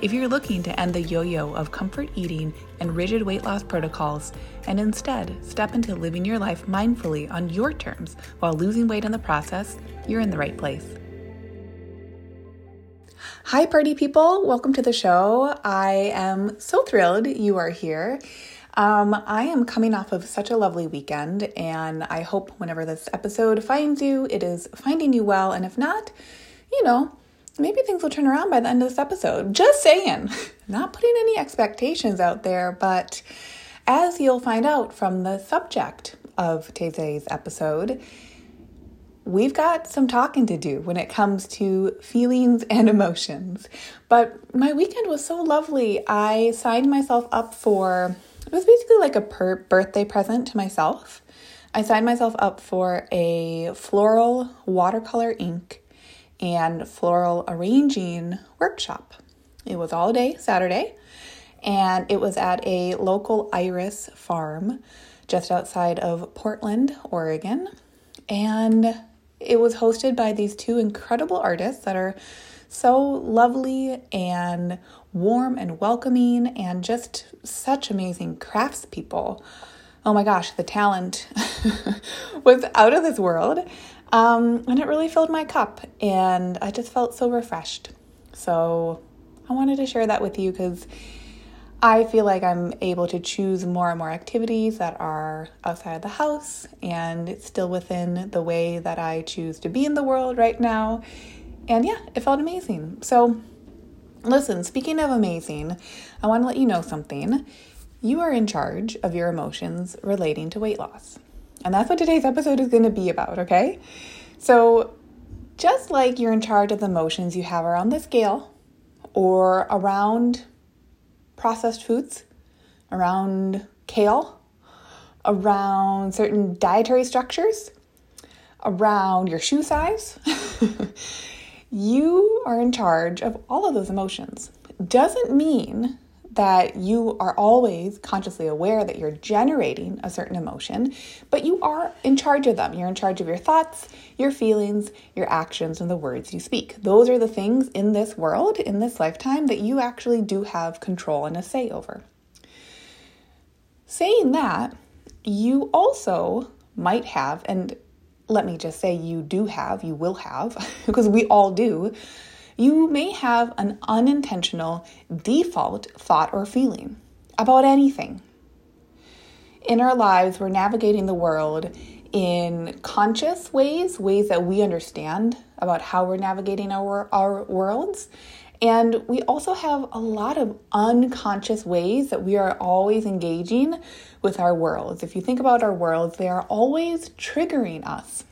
If you're looking to end the yo yo of comfort eating and rigid weight loss protocols and instead step into living your life mindfully on your terms while losing weight in the process, you're in the right place. Hi, party people. Welcome to the show. I am so thrilled you are here. Um, I am coming off of such a lovely weekend, and I hope whenever this episode finds you, it is finding you well. And if not, you know, maybe things will turn around by the end of this episode. Just saying. Not putting any expectations out there, but as you'll find out from the subject of today's episode, we've got some talking to do when it comes to feelings and emotions. But my weekend was so lovely. I signed myself up for it was basically like a per- birthday present to myself. I signed myself up for a floral watercolor ink and floral arranging workshop. It was all day Saturday, and it was at a local iris farm just outside of Portland, Oregon. And it was hosted by these two incredible artists that are so lovely and warm and welcoming and just such amazing craftspeople. Oh my gosh, the talent was out of this world. Um, and it really filled my cup, and I just felt so refreshed. So I wanted to share that with you because I feel like I'm able to choose more and more activities that are outside of the house and it's still within the way that I choose to be in the world right now. And yeah, it felt amazing. So, listen, speaking of amazing, I want to let you know something. You are in charge of your emotions relating to weight loss. And that's what today's episode is going to be about, okay? So, just like you're in charge of the emotions you have around the scale or around processed foods, around kale, around certain dietary structures, around your shoe size, you are in charge of all of those emotions. Doesn't mean that you are always consciously aware that you're generating a certain emotion, but you are in charge of them. You're in charge of your thoughts, your feelings, your actions, and the words you speak. Those are the things in this world, in this lifetime, that you actually do have control and a say over. Saying that, you also might have, and let me just say you do have, you will have, because we all do, you may have an unintentional default thought or feeling about anything. In our lives, we're navigating the world in conscious ways, ways that we understand about how we're navigating our, our worlds. And we also have a lot of unconscious ways that we are always engaging with our worlds. If you think about our worlds, they are always triggering us.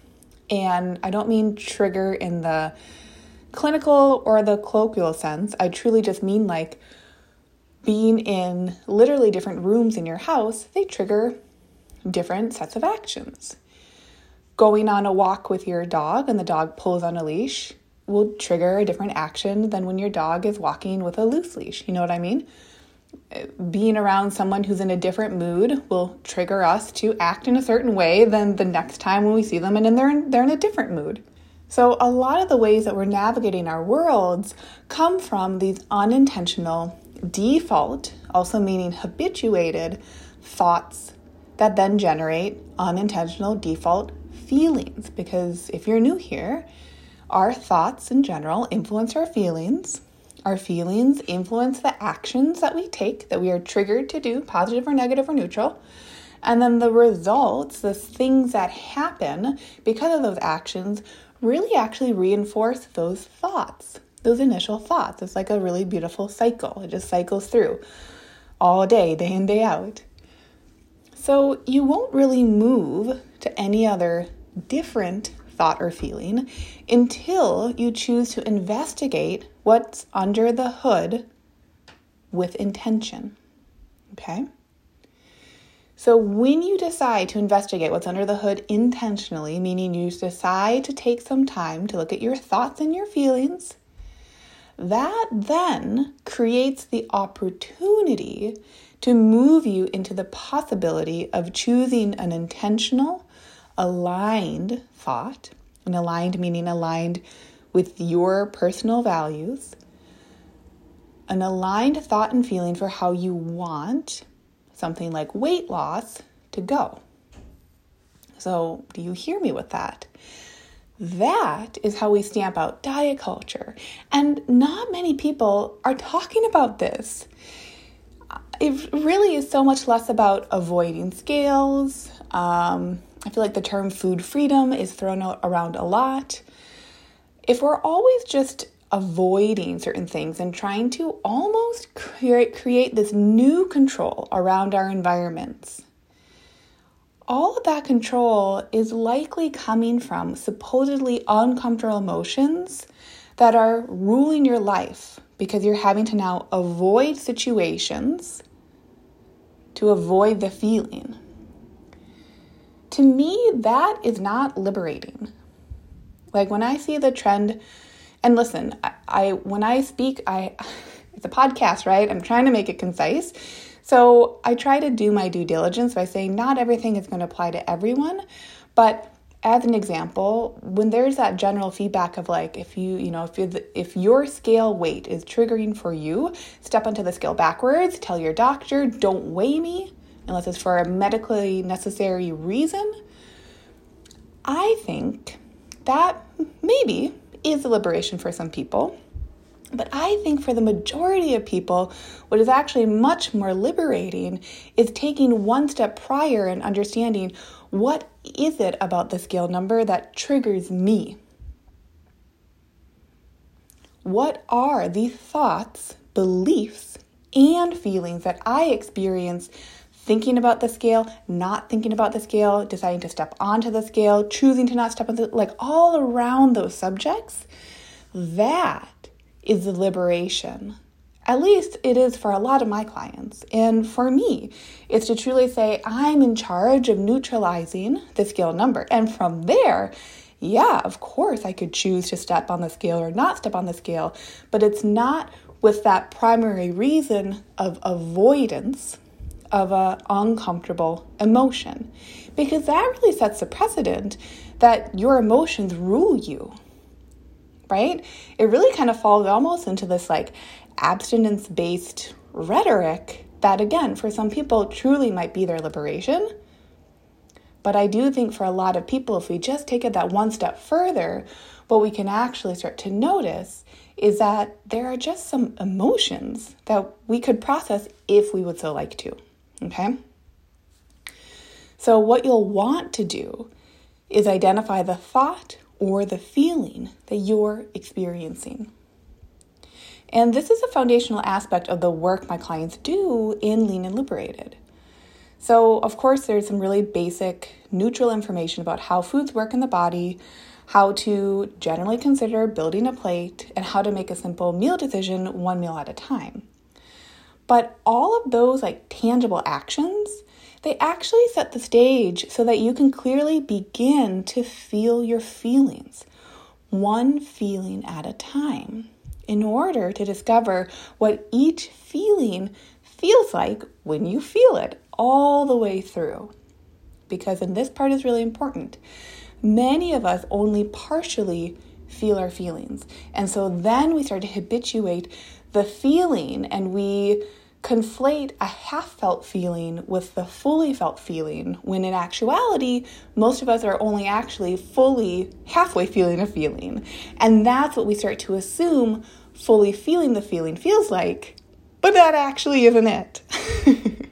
And I don't mean trigger in the clinical or the colloquial sense, I truly just mean like being in literally different rooms in your house, they trigger different sets of actions. Going on a walk with your dog and the dog pulls on a leash will trigger a different action than when your dog is walking with a loose leash. You know what I mean? Being around someone who's in a different mood will trigger us to act in a certain way than the next time when we see them and they're in, they're in a different mood. So, a lot of the ways that we're navigating our worlds come from these unintentional default, also meaning habituated thoughts that then generate unintentional default feelings. Because if you're new here, our thoughts in general influence our feelings. Our feelings influence the actions that we take, that we are triggered to do, positive or negative or neutral. And then the results, the things that happen because of those actions, really actually reinforce those thoughts, those initial thoughts. It's like a really beautiful cycle. It just cycles through all day, day in, day out. So you won't really move to any other different thought or feeling until you choose to investigate what's under the hood with intention. Okay? So, when you decide to investigate what's under the hood intentionally, meaning you decide to take some time to look at your thoughts and your feelings, that then creates the opportunity to move you into the possibility of choosing an intentional, aligned thought, and aligned meaning aligned with your personal values, an aligned thought and feeling for how you want something like weight loss to go. So, do you hear me with that? That is how we stamp out diet culture. And not many people are talking about this. It really is so much less about avoiding scales. Um, I feel like the term food freedom is thrown around a lot. If we're always just avoiding certain things and trying to almost create, create this new control around our environments, all of that control is likely coming from supposedly uncomfortable emotions that are ruling your life because you're having to now avoid situations to avoid the feeling. To me, that is not liberating. Like when I see the trend, and listen, I, I when I speak, I it's a podcast, right? I'm trying to make it concise. So I try to do my due diligence by saying not everything is going to apply to everyone, but as an example, when there's that general feedback of like if you, you know, if you if your scale weight is triggering for you, step onto the scale backwards, tell your doctor, don't weigh me unless it's for a medically necessary reason. I think that maybe is a liberation for some people. But I think for the majority of people, what is actually much more liberating is taking one step prior and understanding what is it about the scale number that triggers me? What are the thoughts, beliefs, and feelings that I experience thinking about the scale, not thinking about the scale, deciding to step onto the scale, choosing to not step on the like all around those subjects? That is the liberation. At least it is for a lot of my clients. And for me, it's to truly say, I'm in charge of neutralizing the scale number. And from there, yeah, of course, I could choose to step on the scale or not step on the scale, but it's not with that primary reason of avoidance of an uncomfortable emotion. Because that really sets the precedent that your emotions rule you right? It really kind of falls almost into this like abstinence based rhetoric that, again, for some people truly might be their liberation. But I do think for a lot of people, if we just take it that one step further, what we can actually start to notice is that there are just some emotions that we could process if we would so like to. Okay? So, what you'll want to do is identify the thought or the feeling that you're experiencing. And this is a foundational aspect of the work my clients do in Lean and Liberated. So, of course, there's some really basic neutral information about how foods work in the body, how to generally consider building a plate, and how to make a simple meal decision one meal at a time. But all of those like tangible actions they actually set the stage so that you can clearly begin to feel your feelings, one feeling at a time, in order to discover what each feeling feels like when you feel it all the way through. Because, and this part is really important, many of us only partially feel our feelings. And so then we start to habituate the feeling and we conflate a half felt feeling with the fully felt feeling, when in actuality, most of us are only actually fully halfway feeling a feeling. And that's what we start to assume fully feeling the feeling feels like, but that actually isn't it.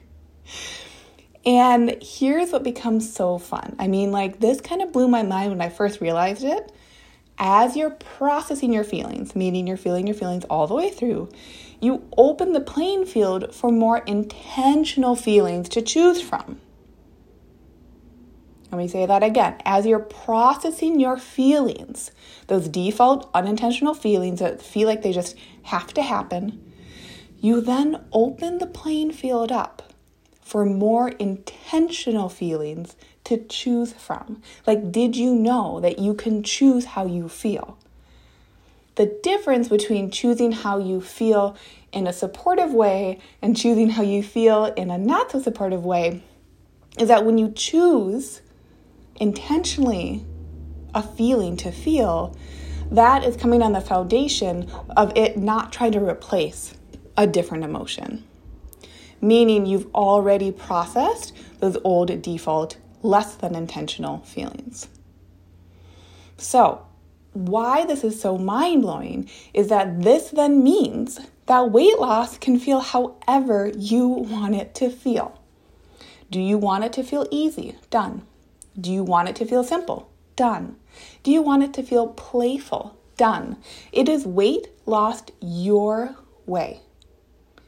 and here's what becomes so fun. I mean, like, this kind of blew my mind when I first realized it. As you're processing your feelings, meaning you're feeling your feelings all the way through, you open the playing field for more intentional feelings to choose from. Let me say that again. As you're processing your feelings, those default unintentional feelings that feel like they just have to happen, you then open the playing field up for more intentional feelings to choose from. Like, did you know that you can choose how you feel? The difference between choosing how you feel in a supportive way and choosing how you feel in a not so supportive way is that when you choose intentionally a feeling to feel, that is coming on the foundation of it not trying to replace a different emotion. Meaning you've already processed those old default, less than intentional feelings. So, why this is so mind blowing is that this then means that weight loss can feel however you want it to feel. Do you want it to feel easy? Done. Do you want it to feel simple? Done. Do you want it to feel playful? Done. It is weight lost your way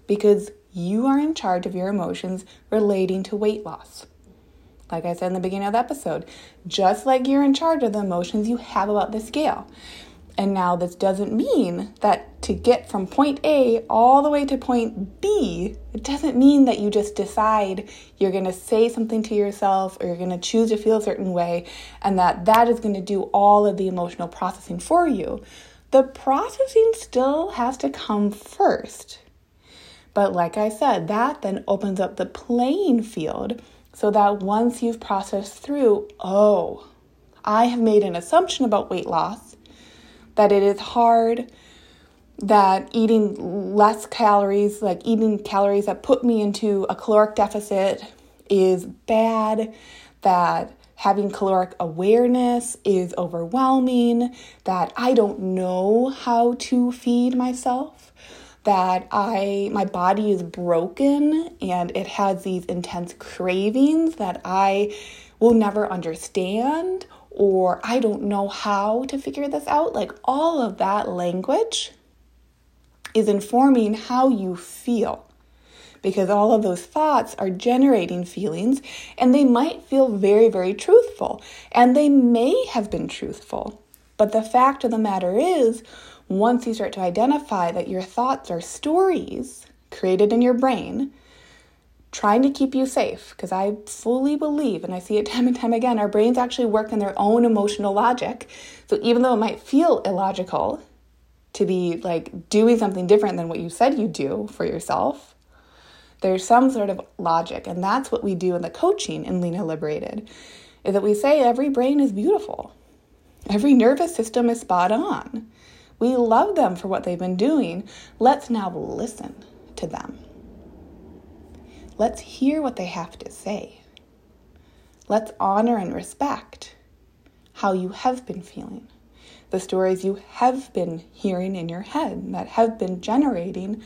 because you are in charge of your emotions relating to weight loss. Like I said in the beginning of the episode, just like you're in charge of the emotions you have about the scale. And now, this doesn't mean that to get from point A all the way to point B, it doesn't mean that you just decide you're going to say something to yourself or you're going to choose to feel a certain way and that that is going to do all of the emotional processing for you. The processing still has to come first. But like I said, that then opens up the playing field so that once you've processed through, oh, I have made an assumption about weight loss that it is hard, that eating less calories, like eating calories that put me into a caloric deficit, is bad, that having caloric awareness is overwhelming, that I don't know how to feed myself, that I my body is broken and it has these intense cravings that I will never understand or I don't know how to figure this out. Like all of that language is informing how you feel because all of those thoughts are generating feelings and they might feel very, very truthful and they may have been truthful. But the fact of the matter is, once you start to identify that your thoughts are stories created in your brain, trying to keep you safe because I fully believe, and I see it time and time again, our brains actually work in their own emotional logic. So even though it might feel illogical to be like doing something different than what you said you do for yourself, there's some sort of logic. And that's what we do in the coaching in Lean and Liberated is that we say every brain is beautiful. Every nervous system is spot on. We love them for what they've been doing. Let's now listen to them. Let's hear what they have to say. Let's honor and respect how you have been feeling, the stories you have been hearing in your head that have been generating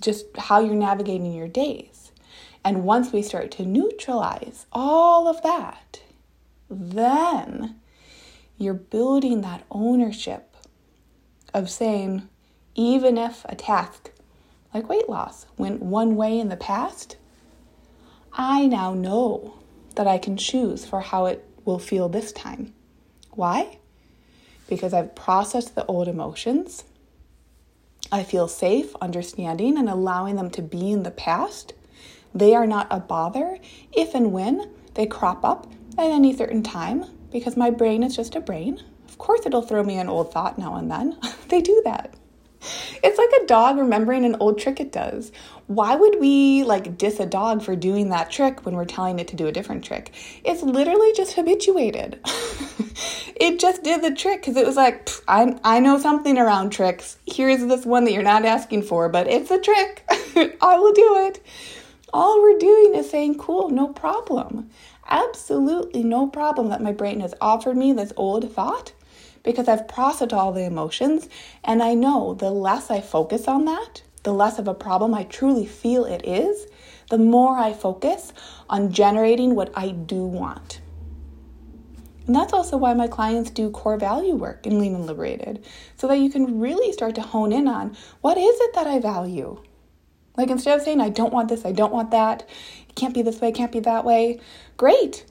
just how you're navigating your days. And once we start to neutralize all of that, then you're building that ownership of saying, even if a task like weight loss, went one way in the past, I now know that I can choose for how it will feel this time. Why? Because I've processed the old emotions. I feel safe understanding and allowing them to be in the past. They are not a bother if and when they crop up at any certain time because my brain is just a brain. Of course, it'll throw me an old thought now and then. they do that. It's like a dog remembering an old trick it does. Why would we like diss a dog for doing that trick when we're telling it to do a different trick? It's literally just habituated. it just did the trick because it was like, I, I know something around tricks. Here's this one that you're not asking for, but it's a trick. I will do it. All we're doing is saying, cool, no problem. Absolutely no problem that my brain has offered me this old thought because I've processed all the emotions and I know the less I focus on that, the less of a problem I truly feel it is, the more I focus on generating what I do want. And that's also why my clients do core value work in Lean and Liberated, so that you can really start to hone in on what is it that I value. Like instead of saying, I don't want this, I don't want that, it can't be this way, it can't be that way, great.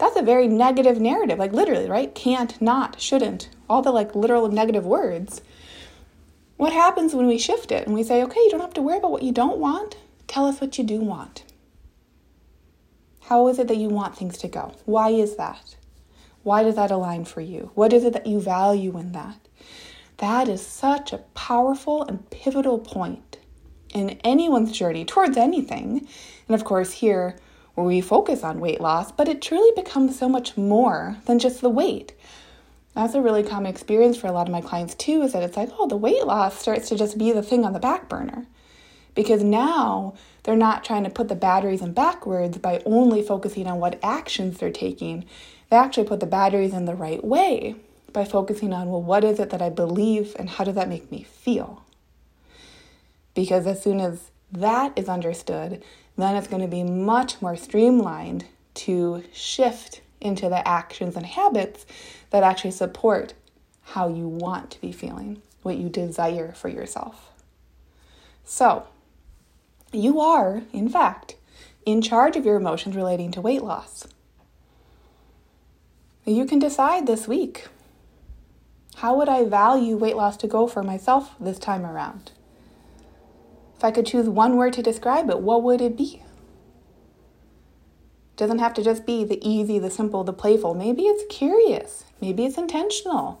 That's a very negative narrative, like literally, right? Can't, not, shouldn't, all the like literal negative words. What happens when we shift it and we say, okay, you don't have to worry about what you don't want. Tell us what you do want. How is it that you want things to go? Why is that? Why does that align for you? What is it that you value in that? That is such a powerful and pivotal point in anyone's journey towards anything. And of course, here we focus on weight loss, but it truly becomes so much more than just the weight. That's a really common experience for a lot of my clients too, is that it's like, oh, the weight loss starts to just be the thing on the back burner. Because now they're not trying to put the batteries in backwards by only focusing on what actions they're taking. They actually put the batteries in the right way by focusing on, well, what is it that I believe and how does that make me feel? Because as soon as that is understood, then it's going to be much more streamlined to shift into the actions and habits that actually support how you want to be feeling, what you desire for yourself. So, you are, in fact, in charge of your emotions relating to weight loss. You can decide this week how would I value weight loss to go for myself this time around? If I could choose one word to describe it, what would it be? It Doesn't have to just be the easy, the simple, the playful. Maybe it's curious. Maybe it's intentional.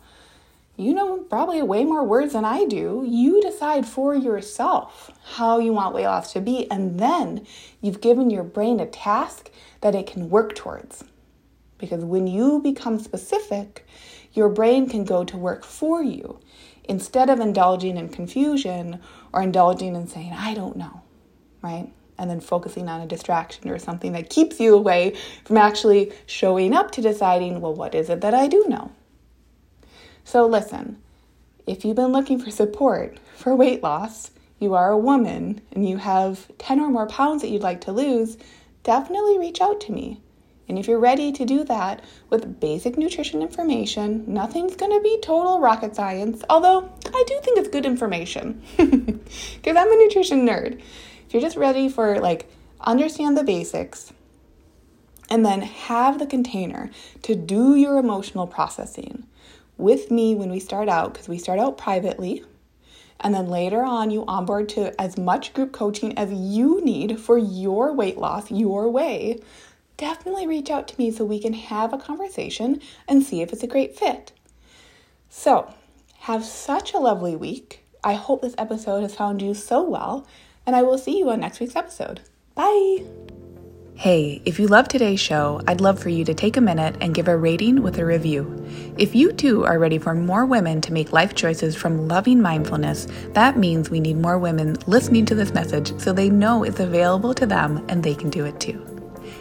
You know probably way more words than I do. You decide for yourself how you want weight loss to be, and then you've given your brain a task that it can work towards. Because when you become specific, your brain can go to work for you instead of indulging in confusion or indulging in saying, I don't know, right? And then focusing on a distraction or something that keeps you away from actually showing up to deciding, well, what is it that I do know? So, listen, if you've been looking for support for weight loss, you are a woman and you have 10 or more pounds that you'd like to lose, definitely reach out to me. And if you're ready to do that with basic nutrition information, nothing's going to be total rocket science, although I do think it's good information because I'm a nutrition nerd. If you're just ready for like understand the basics and then have the container to do your emotional processing with me when we start out because we start out privately and then later on you onboard to as much group coaching as you need for your weight loss your way definitely reach out to me so we can have a conversation and see if it's a great fit. So, have such a lovely week. I hope this episode has found you so well, and I will see you on next week's episode. Bye! Hey, if you love today's show, I'd love for you to take a minute and give a rating with a review. If you too are ready for more women to make life choices from loving mindfulness, that means we need more women listening to this message so they know it's available to them and they can do it too.